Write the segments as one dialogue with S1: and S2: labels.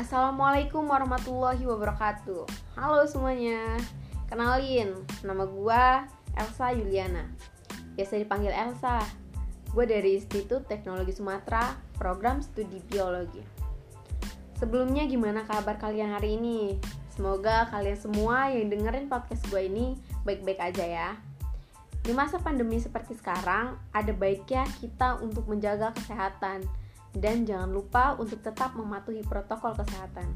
S1: Assalamualaikum warahmatullahi wabarakatuh. Halo semuanya. Kenalin, nama gua Elsa Yuliana. Biasa dipanggil Elsa. Gue dari Institut Teknologi Sumatera, program studi biologi. Sebelumnya gimana kabar kalian hari ini? Semoga kalian semua yang dengerin podcast gue ini baik-baik aja ya. Di masa pandemi seperti sekarang, ada baiknya kita untuk menjaga kesehatan dan jangan lupa untuk tetap mematuhi protokol kesehatan.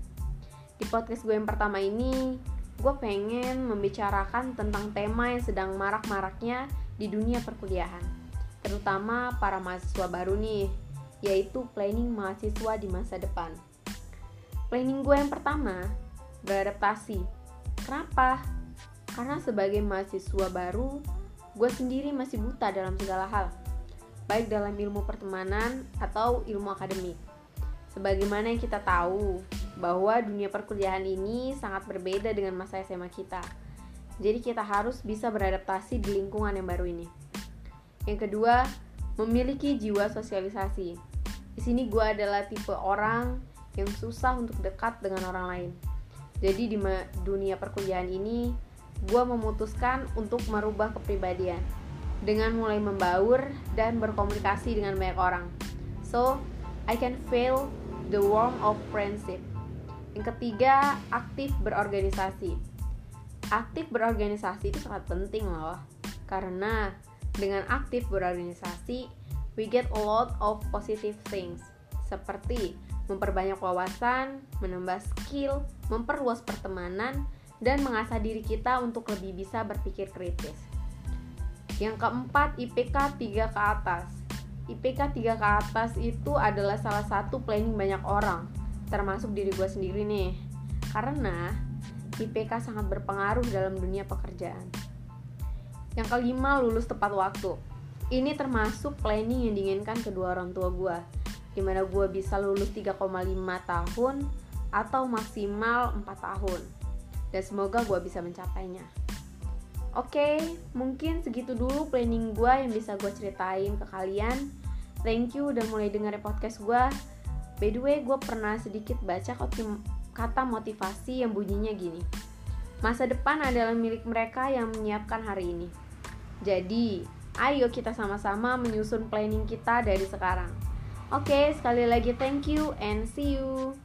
S1: Di podcast gue yang pertama ini, gue pengen membicarakan tentang tema yang sedang marak-maraknya di dunia perkuliahan, terutama para mahasiswa baru nih, yaitu planning mahasiswa di masa depan. Planning gue yang pertama, beradaptasi. Kenapa? Karena sebagai mahasiswa baru, gue sendiri masih buta dalam segala hal baik dalam ilmu pertemanan atau ilmu akademik. Sebagaimana yang kita tahu bahwa dunia perkuliahan ini sangat berbeda dengan masa SMA kita. Jadi kita harus bisa beradaptasi di lingkungan yang baru ini. Yang kedua, memiliki jiwa sosialisasi. Di sini gue adalah tipe orang yang susah untuk dekat dengan orang lain. Jadi di dunia perkuliahan ini, gue memutuskan untuk merubah kepribadian dengan mulai membaur dan berkomunikasi dengan banyak orang. So, I can feel the warmth of friendship. Yang ketiga, aktif berorganisasi. Aktif berorganisasi itu sangat penting loh. Karena dengan aktif berorganisasi, we get a lot of positive things. Seperti memperbanyak wawasan, menambah skill, memperluas pertemanan, dan mengasah diri kita untuk lebih bisa berpikir kritis. Yang keempat, IPK 3 ke atas. IPK 3 ke atas itu adalah salah satu planning banyak orang, termasuk diri gue sendiri nih. Karena IPK sangat berpengaruh dalam dunia pekerjaan. Yang kelima, lulus tepat waktu. Ini termasuk planning yang diinginkan kedua orang tua gue, di mana gue bisa lulus 3,5 tahun atau maksimal 4 tahun. Dan semoga gue bisa mencapainya. Oke, mungkin segitu dulu planning gue yang bisa gue ceritain ke kalian. Thank you udah mulai dengerin podcast gue. By the way, gue pernah sedikit baca kata motivasi yang bunyinya gini. Masa depan adalah milik mereka yang menyiapkan hari ini. Jadi, ayo kita sama-sama menyusun planning kita dari sekarang. Oke, sekali lagi thank you and see you.